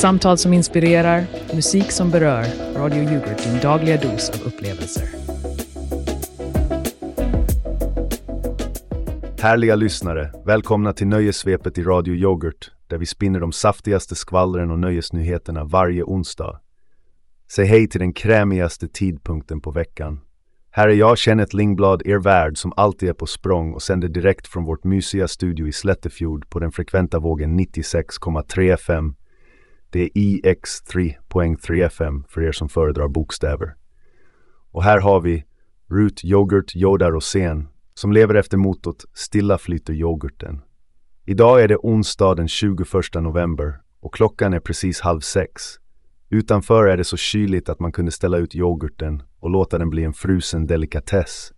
Samtal som inspirerar, musik som berör. Radio Yoghurt, din dagliga dos av upplevelser. Härliga lyssnare, välkomna till nöjessvepet i Radio Yoghurt där vi spinner de saftigaste skvallren och nöjesnyheterna varje onsdag. Säg hej till den krämigaste tidpunkten på veckan. Här är jag, Kenneth Lingblad, er värd som alltid är på språng och sänder direkt från vårt mysiga studio i Slättefjord på den frekventa vågen 96,35 det är IX3.3 FM för er som föredrar bokstäver. Och här har vi Rut Yoghurt Yoda Rosén som lever efter motot Stilla flyter yoghurten. Idag är det onsdag den 21 november och klockan är precis halv sex. Utanför är det så kyligt att man kunde ställa ut yoghurten och låta den bli en frusen delikatess.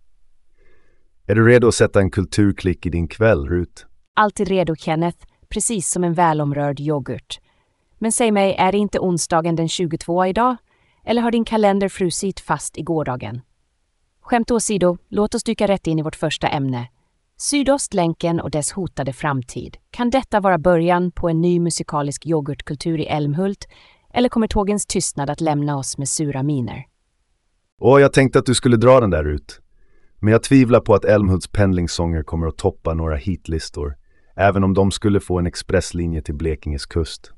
Är du redo att sätta en kulturklick i din kväll, Rut? Alltid redo, Kenneth. Precis som en välomrörd yoghurt. Men säg mig, är det inte onsdagen den 22 idag? Eller har din kalender frusit fast i gårdagen? Skämt åsido, låt oss dyka rätt in i vårt första ämne. Sydostlänken och dess hotade framtid. Kan detta vara början på en ny musikalisk yoghurtkultur i Älmhult? Eller kommer tågens tystnad att lämna oss med sura miner? Åh, jag tänkte att du skulle dra den där ut. Men jag tvivlar på att Älmhults pendlingssånger kommer att toppa några hitlistor, även om de skulle få en expresslinje till Blekinges kust.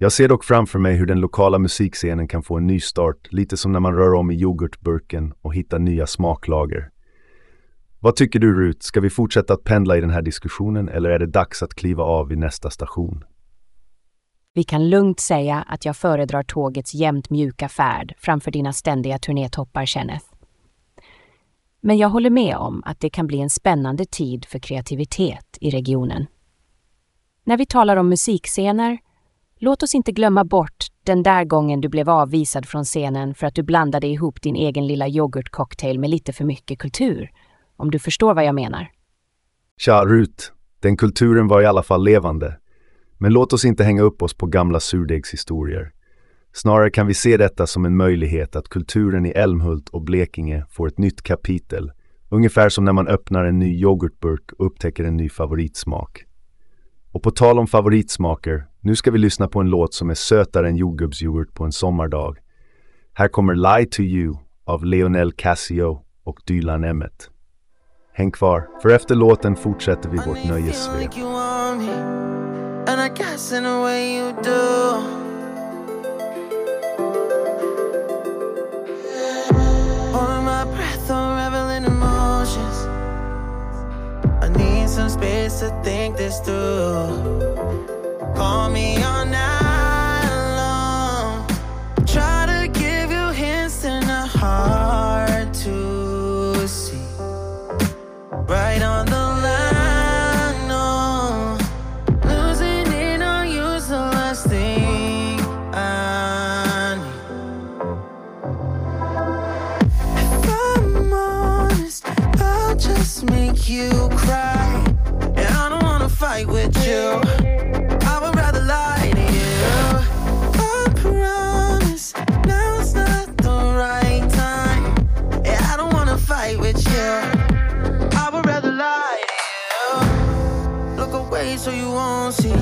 Jag ser dock framför mig hur den lokala musikscenen kan få en ny start, lite som när man rör om i yoghurtburken och hittar nya smaklager. Vad tycker du Rut, ska vi fortsätta att pendla i den här diskussionen eller är det dags att kliva av vid nästa station? Vi kan lugnt säga att jag föredrar tågets jämnt mjuka färd framför dina ständiga turnétoppar, Kenneth. Men jag håller med om att det kan bli en spännande tid för kreativitet i regionen. När vi talar om musikscener, låt oss inte glömma bort den där gången du blev avvisad från scenen för att du blandade ihop din egen lilla yoghurtcocktail med lite för mycket kultur. Om du förstår vad jag menar. Tja, Rut. Den kulturen var i alla fall levande. Men låt oss inte hänga upp oss på gamla surdegshistorier. Snarare kan vi se detta som en möjlighet att kulturen i Älmhult och Blekinge får ett nytt kapitel. Ungefär som när man öppnar en ny yoghurtburk och upptäcker en ny favoritsmak. Och på tal om favoritsmaker, nu ska vi lyssna på en låt som är sötare än jordgubbsyoghurt på en sommardag. Här kommer Lie to you av Leonel Cassio och Dylan Emmett. Häng kvar, för efter låten fortsätter vi vårt nöjessvep. And I guess in way you do. My breath, emotions. I need some space to think this through. Call me on now. So you won't see.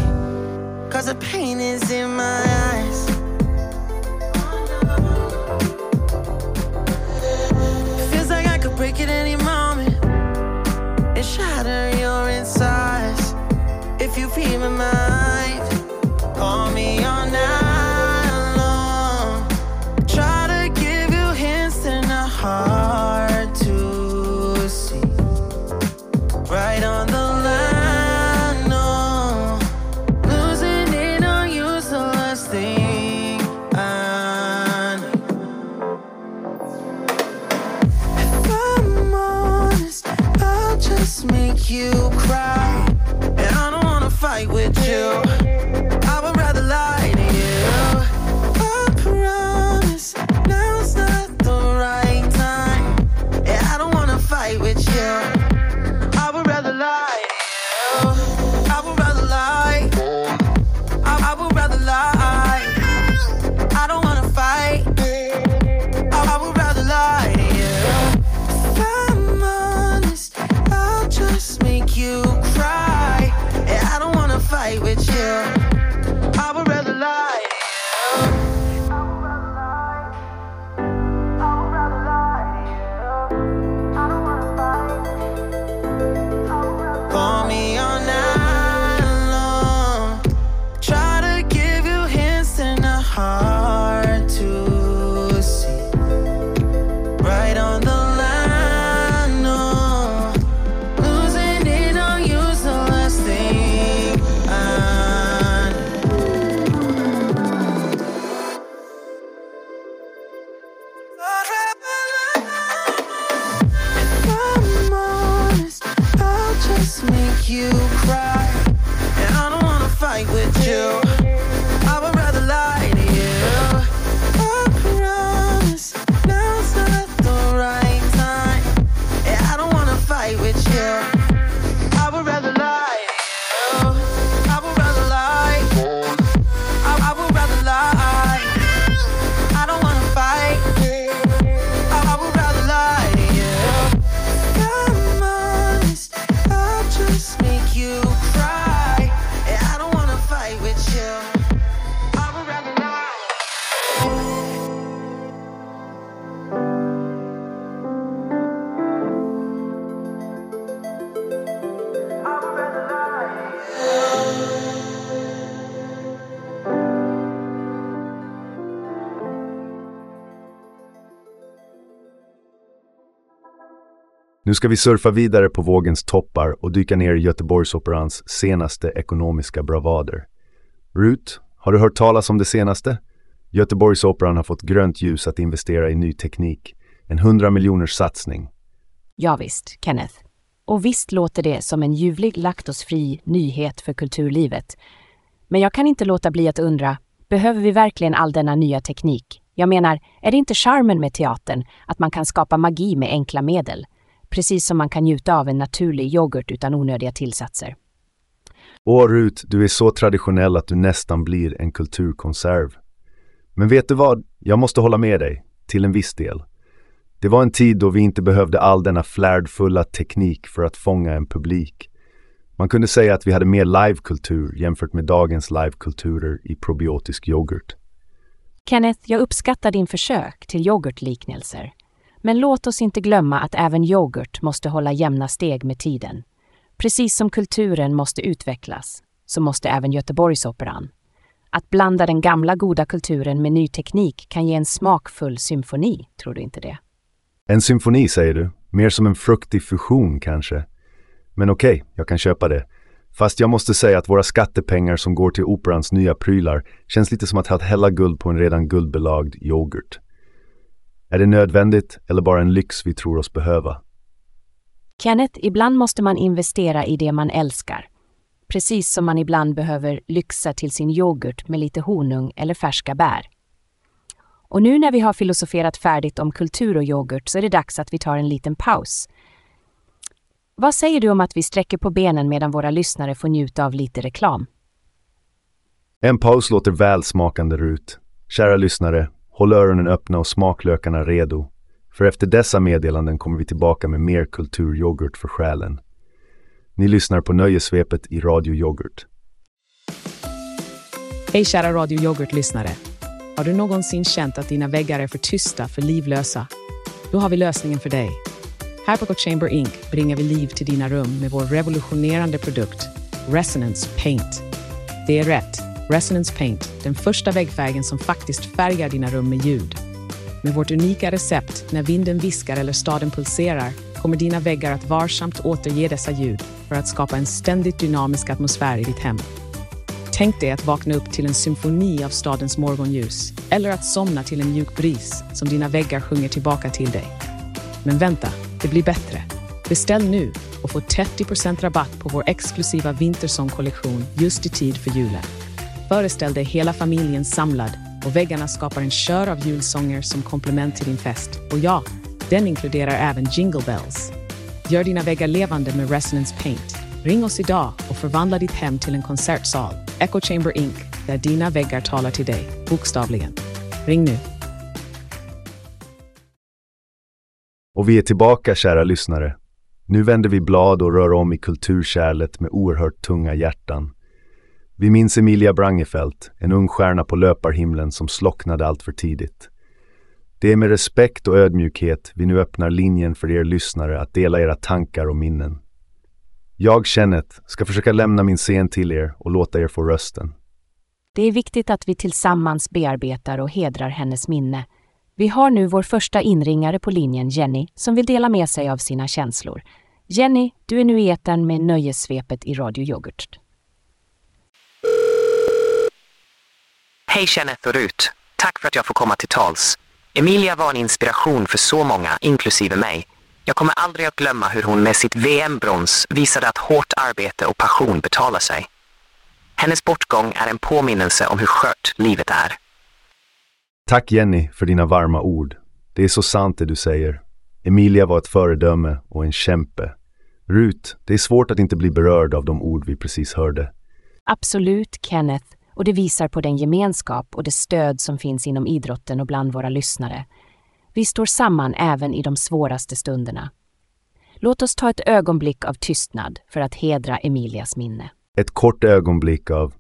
Cause the pain is in my eyes. Feels like I could break it any moment and shatter your insides. If you feel my mind, Nu ska vi surfa vidare på vågens toppar och dyka ner i Göteborgsoperans senaste ekonomiska bravader. Rut, har du hört talas om det senaste? Göteborgsoperan har fått grönt ljus att investera i ny teknik. En 100 miljoners satsning. Ja visst, Kenneth. Och visst låter det som en ljuvlig laktosfri nyhet för kulturlivet. Men jag kan inte låta bli att undra, behöver vi verkligen all denna nya teknik? Jag menar, är det inte charmen med teatern att man kan skapa magi med enkla medel? Precis som man kan njuta av en naturlig yoghurt utan onödiga tillsatser. Åh Rut, du är så traditionell att du nästan blir en kulturkonserv. Men vet du vad? Jag måste hålla med dig, till en viss del. Det var en tid då vi inte behövde all denna flärdfulla teknik för att fånga en publik. Man kunde säga att vi hade mer livekultur jämfört med dagens livekulturer i probiotisk yoghurt. Kenneth, jag uppskattar din försök till yoghurtliknelser. Men låt oss inte glömma att även yoghurt måste hålla jämna steg med tiden. Precis som kulturen måste utvecklas, så måste även Göteborgsoperan. Att blanda den gamla goda kulturen med ny teknik kan ge en smakfull symfoni, tror du inte det? En symfoni säger du? Mer som en fruktig fusion kanske? Men okej, jag kan köpa det. Fast jag måste säga att våra skattepengar som går till operans nya prylar känns lite som att hälla guld på en redan guldbelagd yoghurt. Är det nödvändigt eller bara en lyx vi tror oss behöva? Kenneth, ibland måste man investera i det man älskar. Precis som man ibland behöver lyxa till sin yoghurt med lite honung eller färska bär. Och nu när vi har filosoferat färdigt om kultur och yoghurt så är det dags att vi tar en liten paus. Vad säger du om att vi sträcker på benen medan våra lyssnare får njuta av lite reklam? En paus låter välsmakande Rut. Kära lyssnare, håll öronen öppna och smaklökarna redo. För efter dessa meddelanden kommer vi tillbaka med mer kulturyoghurt för själen. Ni lyssnar på Nöjesvepet i Radio Yoghurt. Hej kära Radio Yoghurt-lyssnare. Har du någonsin känt att dina väggar är för tysta, för livlösa? Då har vi lösningen för dig. Här på Echo Chamber Inc. bringar vi liv till dina rum med vår revolutionerande produkt Resonance Paint. Det är rätt. Resonance Paint, den första väggfärgen som faktiskt färgar dina rum med ljud. Med vårt unika recept, när vinden viskar eller staden pulserar, kommer dina väggar att varsamt återge dessa ljud för att skapa en ständigt dynamisk atmosfär i ditt hem. Tänk dig att vakna upp till en symfoni av stadens morgonljus eller att somna till en mjuk bris som dina väggar sjunger tillbaka till dig. Men vänta, det blir bättre. Beställ nu och få 30% rabatt på vår exklusiva vintersångkollektion just i tid för julen. Föreställ dig hela familjen samlad och väggarna skapar en kör av julsånger som komplement till din fest. Och ja, den inkluderar även Jingle Bells. Gör dina väggar levande med Resonance Paint. Ring oss idag och förvandla ditt hem till en konsertsal. Echo Chamber Inc. Där dina väggar talar till dig, bokstavligen. Ring nu. Och vi är tillbaka, kära lyssnare. Nu vänder vi blad och rör om i kulturkärlet med oerhört tunga hjärtan. Vi minns Emilia Brangefelt, en ung stjärna på löparhimlen som slocknade allt för tidigt. Det är med respekt och ödmjukhet vi nu öppnar linjen för er lyssnare att dela era tankar och minnen. Jag, Kenneth, ska försöka lämna min scen till er och låta er få rösten. Det är viktigt att vi tillsammans bearbetar och hedrar hennes minne. Vi har nu vår första inringare på linjen, Jenny, som vill dela med sig av sina känslor. Jenny, du är nu i etern med nöjessvepet i Radio Yoghurt. Hej Kenneth och Rut. Tack för att jag får komma till tals. Emilia var en inspiration för så många, inklusive mig. Jag kommer aldrig att glömma hur hon med sitt VM-brons visade att hårt arbete och passion betalar sig. Hennes bortgång är en påminnelse om hur skört livet är. Tack Jenny för dina varma ord. Det är så sant det du säger. Emilia var ett föredöme och en kämpe. Rut, det är svårt att inte bli berörd av de ord vi precis hörde. Absolut, Kenneth, och det visar på den gemenskap och det stöd som finns inom idrotten och bland våra lyssnare. Vi står samman även i de svåraste stunderna. Låt oss ta ett ögonblick av tystnad för att hedra Emilias minne. Ett kort ögonblick av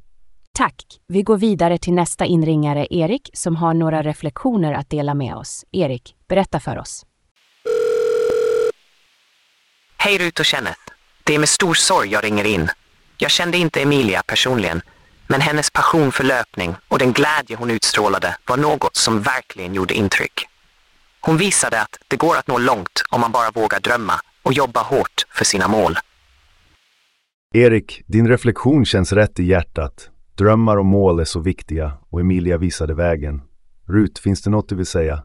Tack! Vi går vidare till nästa inringare, Erik, som har några reflektioner att dela med oss. Erik, berätta för oss. Hej Rut och Kenneth. Det är med stor sorg jag ringer in. Jag kände inte Emilia personligen, men hennes passion för löpning och den glädje hon utstrålade var något som verkligen gjorde intryck. Hon visade att det går att nå långt om man bara vågar drömma och jobba hårt för sina mål. Erik, din reflektion känns rätt i hjärtat. Drömmar och mål är så viktiga och Emilia visade vägen. Rut, finns det något du vill säga?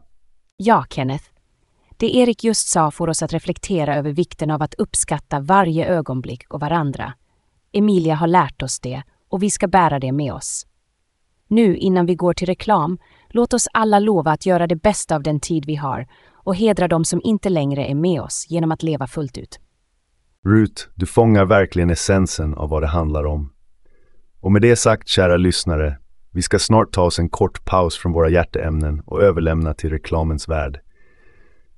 Ja, Kenneth. Det Erik just sa får oss att reflektera över vikten av att uppskatta varje ögonblick och varandra. Emilia har lärt oss det och vi ska bära det med oss. Nu, innan vi går till reklam, låt oss alla lova att göra det bästa av den tid vi har och hedra de som inte längre är med oss genom att leva fullt ut. Ruth, du fångar verkligen essensen av vad det handlar om. Och med det sagt, kära lyssnare, vi ska snart ta oss en kort paus från våra hjärteämnen och överlämna till reklamens värld.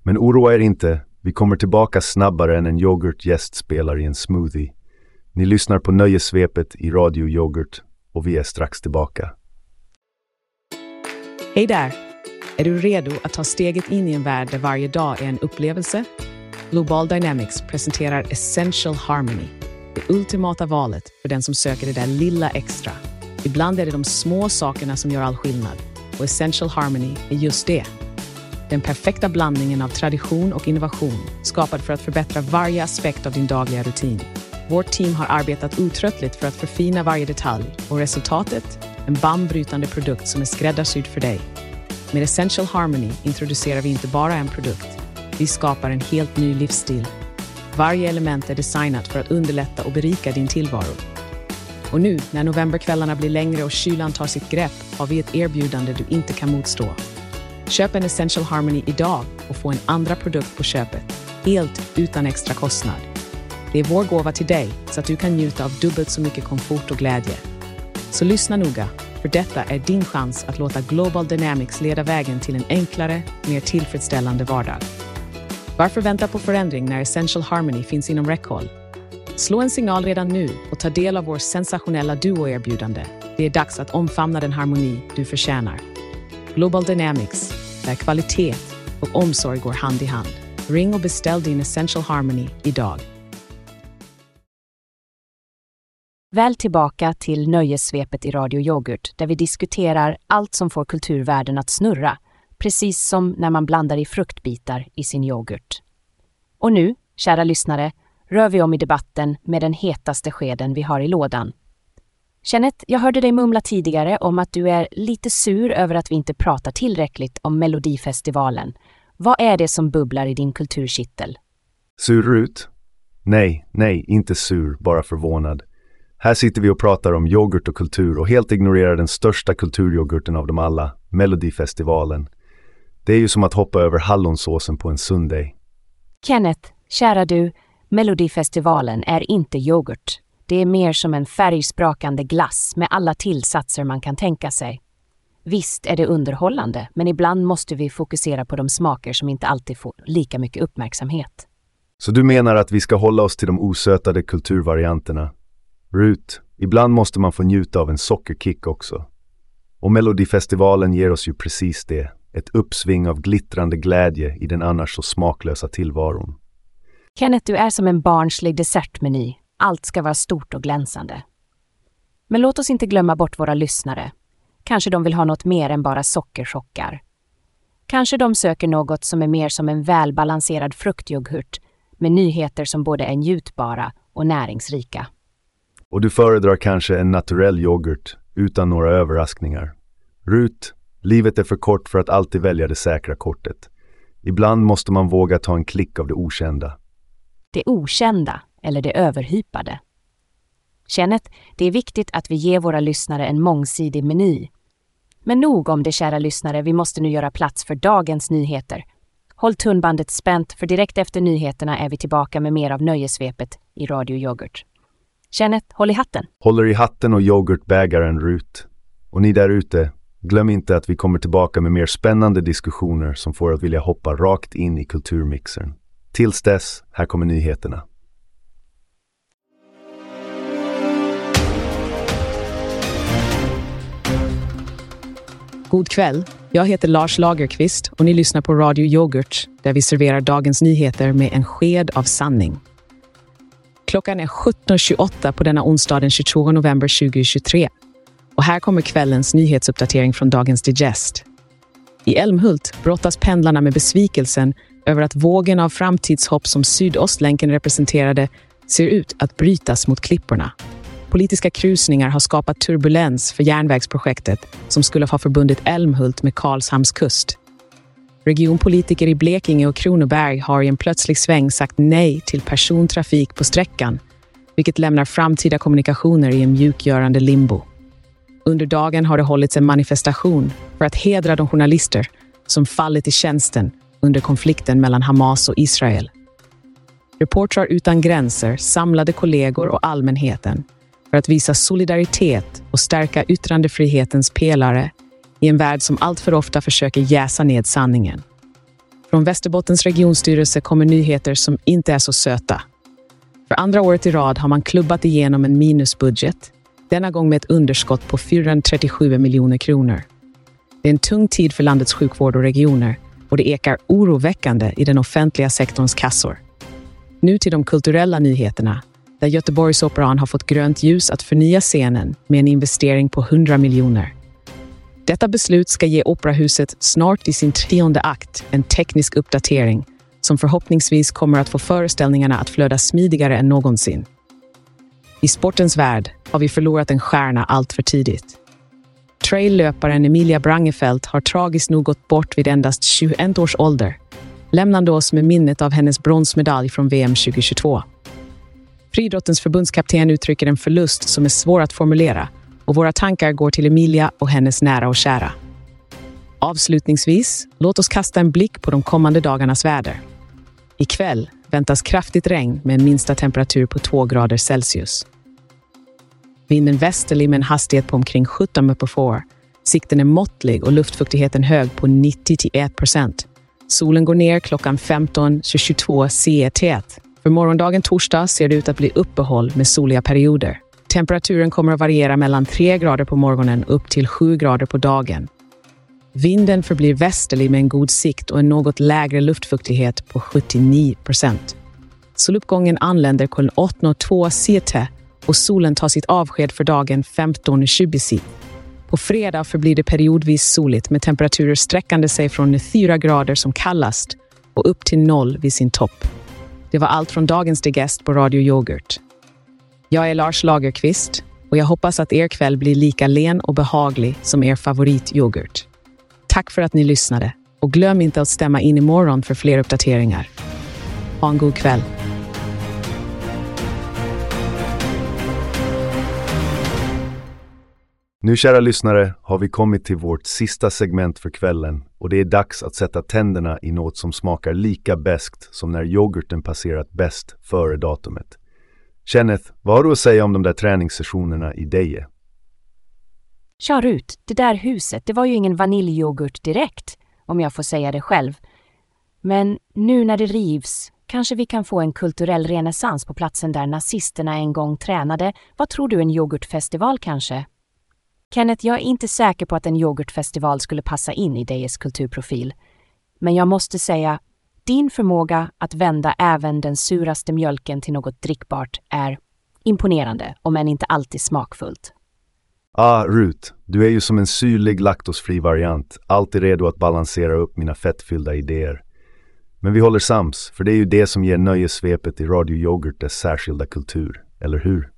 Men oroa er inte, vi kommer tillbaka snabbare än en yoghurtgäst spelar i en smoothie. Ni lyssnar på Nöjesvepet i Radio Yoghurt och vi är strax tillbaka. Hej där! Är du redo att ta steget in i en värld där varje dag är en upplevelse? Global Dynamics presenterar Essential Harmony, det ultimata valet för den som söker det där lilla extra. Ibland är det de små sakerna som gör all skillnad och Essential Harmony är just det. Den perfekta blandningen av tradition och innovation skapad för att förbättra varje aspekt av din dagliga rutin. Vårt team har arbetat otröttligt för att förfina varje detalj och resultatet? En bandbrytande produkt som är skräddarsydd för dig. Med Essential Harmony introducerar vi inte bara en produkt, vi skapar en helt ny livsstil. Varje element är designat för att underlätta och berika din tillvaro. Och nu, när novemberkvällarna blir längre och kylan tar sitt grepp, har vi ett erbjudande du inte kan motstå. Köp en Essential Harmony idag och få en andra produkt på köpet, helt utan extra kostnad. Det är vår gåva till dig så att du kan njuta av dubbelt så mycket komfort och glädje. Så lyssna noga, för detta är din chans att låta Global Dynamics leda vägen till en enklare, mer tillfredsställande vardag. Varför vänta på förändring när Essential Harmony finns inom räckhåll? Slå en signal redan nu och ta del av vår sensationella duo-erbjudande. Det är dags att omfamna den harmoni du förtjänar. Global Dynamics, där kvalitet och omsorg går hand i hand. Ring och beställ din Essential Harmony idag. Väl tillbaka till nöjessvepet i Radio Yoghurt där vi diskuterar allt som får kulturvärlden att snurra, precis som när man blandar i fruktbitar i sin yoghurt. Och nu, kära lyssnare, rör vi om i debatten med den hetaste skeden vi har i lådan. Kenneth, jag hörde dig mumla tidigare om att du är lite sur över att vi inte pratar tillräckligt om Melodifestivalen. Vad är det som bubblar i din kulturkittel? Sur ut? Nej, nej, inte sur, bara förvånad. Här sitter vi och pratar om yoghurt och kultur och helt ignorerar den största kulturyoghurten av dem alla, Melodifestivalen. Det är ju som att hoppa över hallonsåsen på en Sunday. Kenneth, kära du, Melodifestivalen är inte yoghurt. Det är mer som en färgsprakande glass med alla tillsatser man kan tänka sig. Visst är det underhållande, men ibland måste vi fokusera på de smaker som inte alltid får lika mycket uppmärksamhet. Så du menar att vi ska hålla oss till de osötade kulturvarianterna? Rut, ibland måste man få njuta av en sockerkick också. Och Melodifestivalen ger oss ju precis det. Ett uppsving av glittrande glädje i den annars så smaklösa tillvaron. Kenneth, du är som en barnslig dessertmeny. Allt ska vara stort och glänsande. Men låt oss inte glömma bort våra lyssnare. Kanske de vill ha något mer än bara sockerchockar. Kanske de söker något som är mer som en välbalanserad fruktyoghurt med nyheter som både är njutbara och näringsrika. Och du föredrar kanske en naturell yoghurt utan några överraskningar. Rut, livet är för kort för att alltid välja det säkra kortet. Ibland måste man våga ta en klick av det okända. Det okända eller det överhypade. Kenneth, det är viktigt att vi ger våra lyssnare en mångsidig meny. Men nog om det, kära lyssnare, vi måste nu göra plats för dagens nyheter. Håll tunnbandet spänt, för direkt efter nyheterna är vi tillbaka med mer av nöjesvepet i Radio Yoghurt. Kenneth, håll i hatten! Håller i hatten och yoghurtbägaren Rut. Och ni där ute, glöm inte att vi kommer tillbaka med mer spännande diskussioner som får att vilja hoppa rakt in i kulturmixern. Tills dess, här kommer nyheterna. God kväll. Jag heter Lars Lagerqvist och ni lyssnar på Radio Yoghurt där vi serverar dagens nyheter med en sked av sanning. Klockan är 17.28 på denna onsdag den 22 november 2023. Och här kommer kvällens nyhetsuppdatering från Dagens Digest. I Älmhult brottas pendlarna med besvikelsen över att vågen av framtidshopp som Sydostlänken representerade ser ut att brytas mot klipporna. Politiska krusningar har skapat turbulens för järnvägsprojektet som skulle ha förbundit Älmhult med Karlshamns kust. Regionpolitiker i Blekinge och Kronoberg har i en plötslig sväng sagt nej till persontrafik på sträckan, vilket lämnar framtida kommunikationer i en mjukgörande limbo. Under dagen har det hållits en manifestation för att hedra de journalister som fallit i tjänsten under konflikten mellan Hamas och Israel. Reportrar utan gränser samlade kollegor och allmänheten för att visa solidaritet och stärka yttrandefrihetens pelare i en värld som alltför ofta försöker jäsa ned sanningen. Från Västerbottens regionstyrelse kommer nyheter som inte är så söta. För andra året i rad har man klubbat igenom en minusbudget, denna gång med ett underskott på 437 miljoner kronor. Det är en tung tid för landets sjukvård och regioner och det ekar oroväckande i den offentliga sektorns kassor. Nu till de kulturella nyheterna, där Göteborgsoperan har fått grönt ljus att förnya scenen med en investering på 100 miljoner. Detta beslut ska ge Operahuset snart i sin tionde akt en teknisk uppdatering som förhoppningsvis kommer att få föreställningarna att flöda smidigare än någonsin. I sportens värld har vi förlorat en stjärna allt för tidigt. Traillöparen Emilia Brangefelt har tragiskt nog gått bort vid endast 21 års ålder, lämnande oss med minnet av hennes bronsmedalj från VM 2022. Friidrottens förbundskapten uttrycker en förlust som är svår att formulera och våra tankar går till Emilia och hennes nära och kära. Avslutningsvis, låt oss kasta en blick på de kommande dagarnas väder. Ikväll väntas kraftigt regn med en minsta temperatur på 2 grader Celsius. Vinden västerlig med en hastighet på omkring 17 meter. Sikten är måttlig och luftfuktigheten hög på 90-1 procent. Solen går ner klockan 15.22 CET. För morgondagen torsdag ser det ut att bli uppehåll med soliga perioder. Temperaturen kommer att variera mellan 3 grader på morgonen upp till 7 grader på dagen. Vinden förblir västerlig med en god sikt och en något lägre luftfuktighet på 79 procent. Soluppgången anländer klockan 8.02 CT och solen tar sitt avsked för dagen 15.20 CT. På fredag förblir det periodvis soligt med temperaturer sträckande sig från 4 grader som kallast och upp till noll vid sin topp. Det var allt från dagens digest på Radio Yoghurt. Jag är Lars Lagerqvist och jag hoppas att er kväll blir lika len och behaglig som er favorityoghurt. Tack för att ni lyssnade och glöm inte att stämma in imorgon för fler uppdateringar. Ha en god kväll. Nu kära lyssnare har vi kommit till vårt sista segment för kvällen och det är dags att sätta tänderna i något som smakar lika bäst som när yoghurten passerat bäst före datumet. Kenneth, vad har du att säga om de där träningssessionerna i Deje? Kör ut, det där huset, det var ju ingen vaniljyoghurt direkt, om jag får säga det själv. Men nu när det rivs kanske vi kan få en kulturell renässans på platsen där nazisterna en gång tränade. Vad tror du, en yoghurtfestival kanske? Kenneth, jag är inte säker på att en yoghurtfestival skulle passa in i Dejes kulturprofil. Men jag måste säga, din förmåga att vända även den suraste mjölken till något drickbart är imponerande, om än inte alltid smakfullt. Ah, Rut, du är ju som en syrlig laktosfri variant, alltid redo att balansera upp mina fettfyllda idéer. Men vi håller sams, för det är ju det som ger nöjesvepet i Radio Yoghurt dess särskilda kultur, eller hur?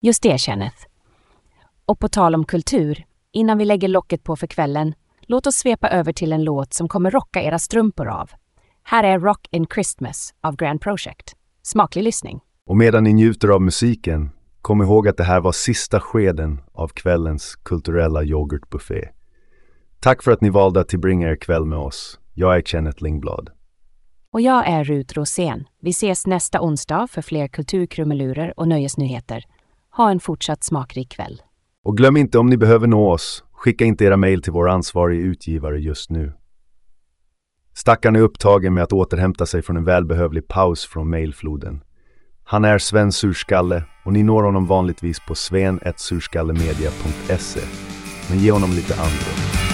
Just det, Kenneth. Och på tal om kultur, innan vi lägger locket på för kvällen, låt oss svepa över till en låt som kommer rocka era strumpor av. Här är Rock in Christmas av Grand Project. Smaklig lyssning. Och medan ni njuter av musiken, kom ihåg att det här var sista skeden av kvällens kulturella yoghurtbuffé. Tack för att ni valde att tillbringa er kväll med oss. Jag är Kenneth Lingblad. Och jag är Rut Rosén. Vi ses nästa onsdag för fler kulturkrumelurer och nöjesnyheter. Ha en fortsatt smakrik kväll. Och glöm inte om ni behöver nå oss, skicka inte era mejl till vår ansvarige utgivare just nu. Stackaren är upptagen med att återhämta sig från en välbehövlig paus från mejlfloden. Han är Sven Surskalle och ni når honom vanligtvis på sven.surskallemedia.se. Men ge honom lite andrum.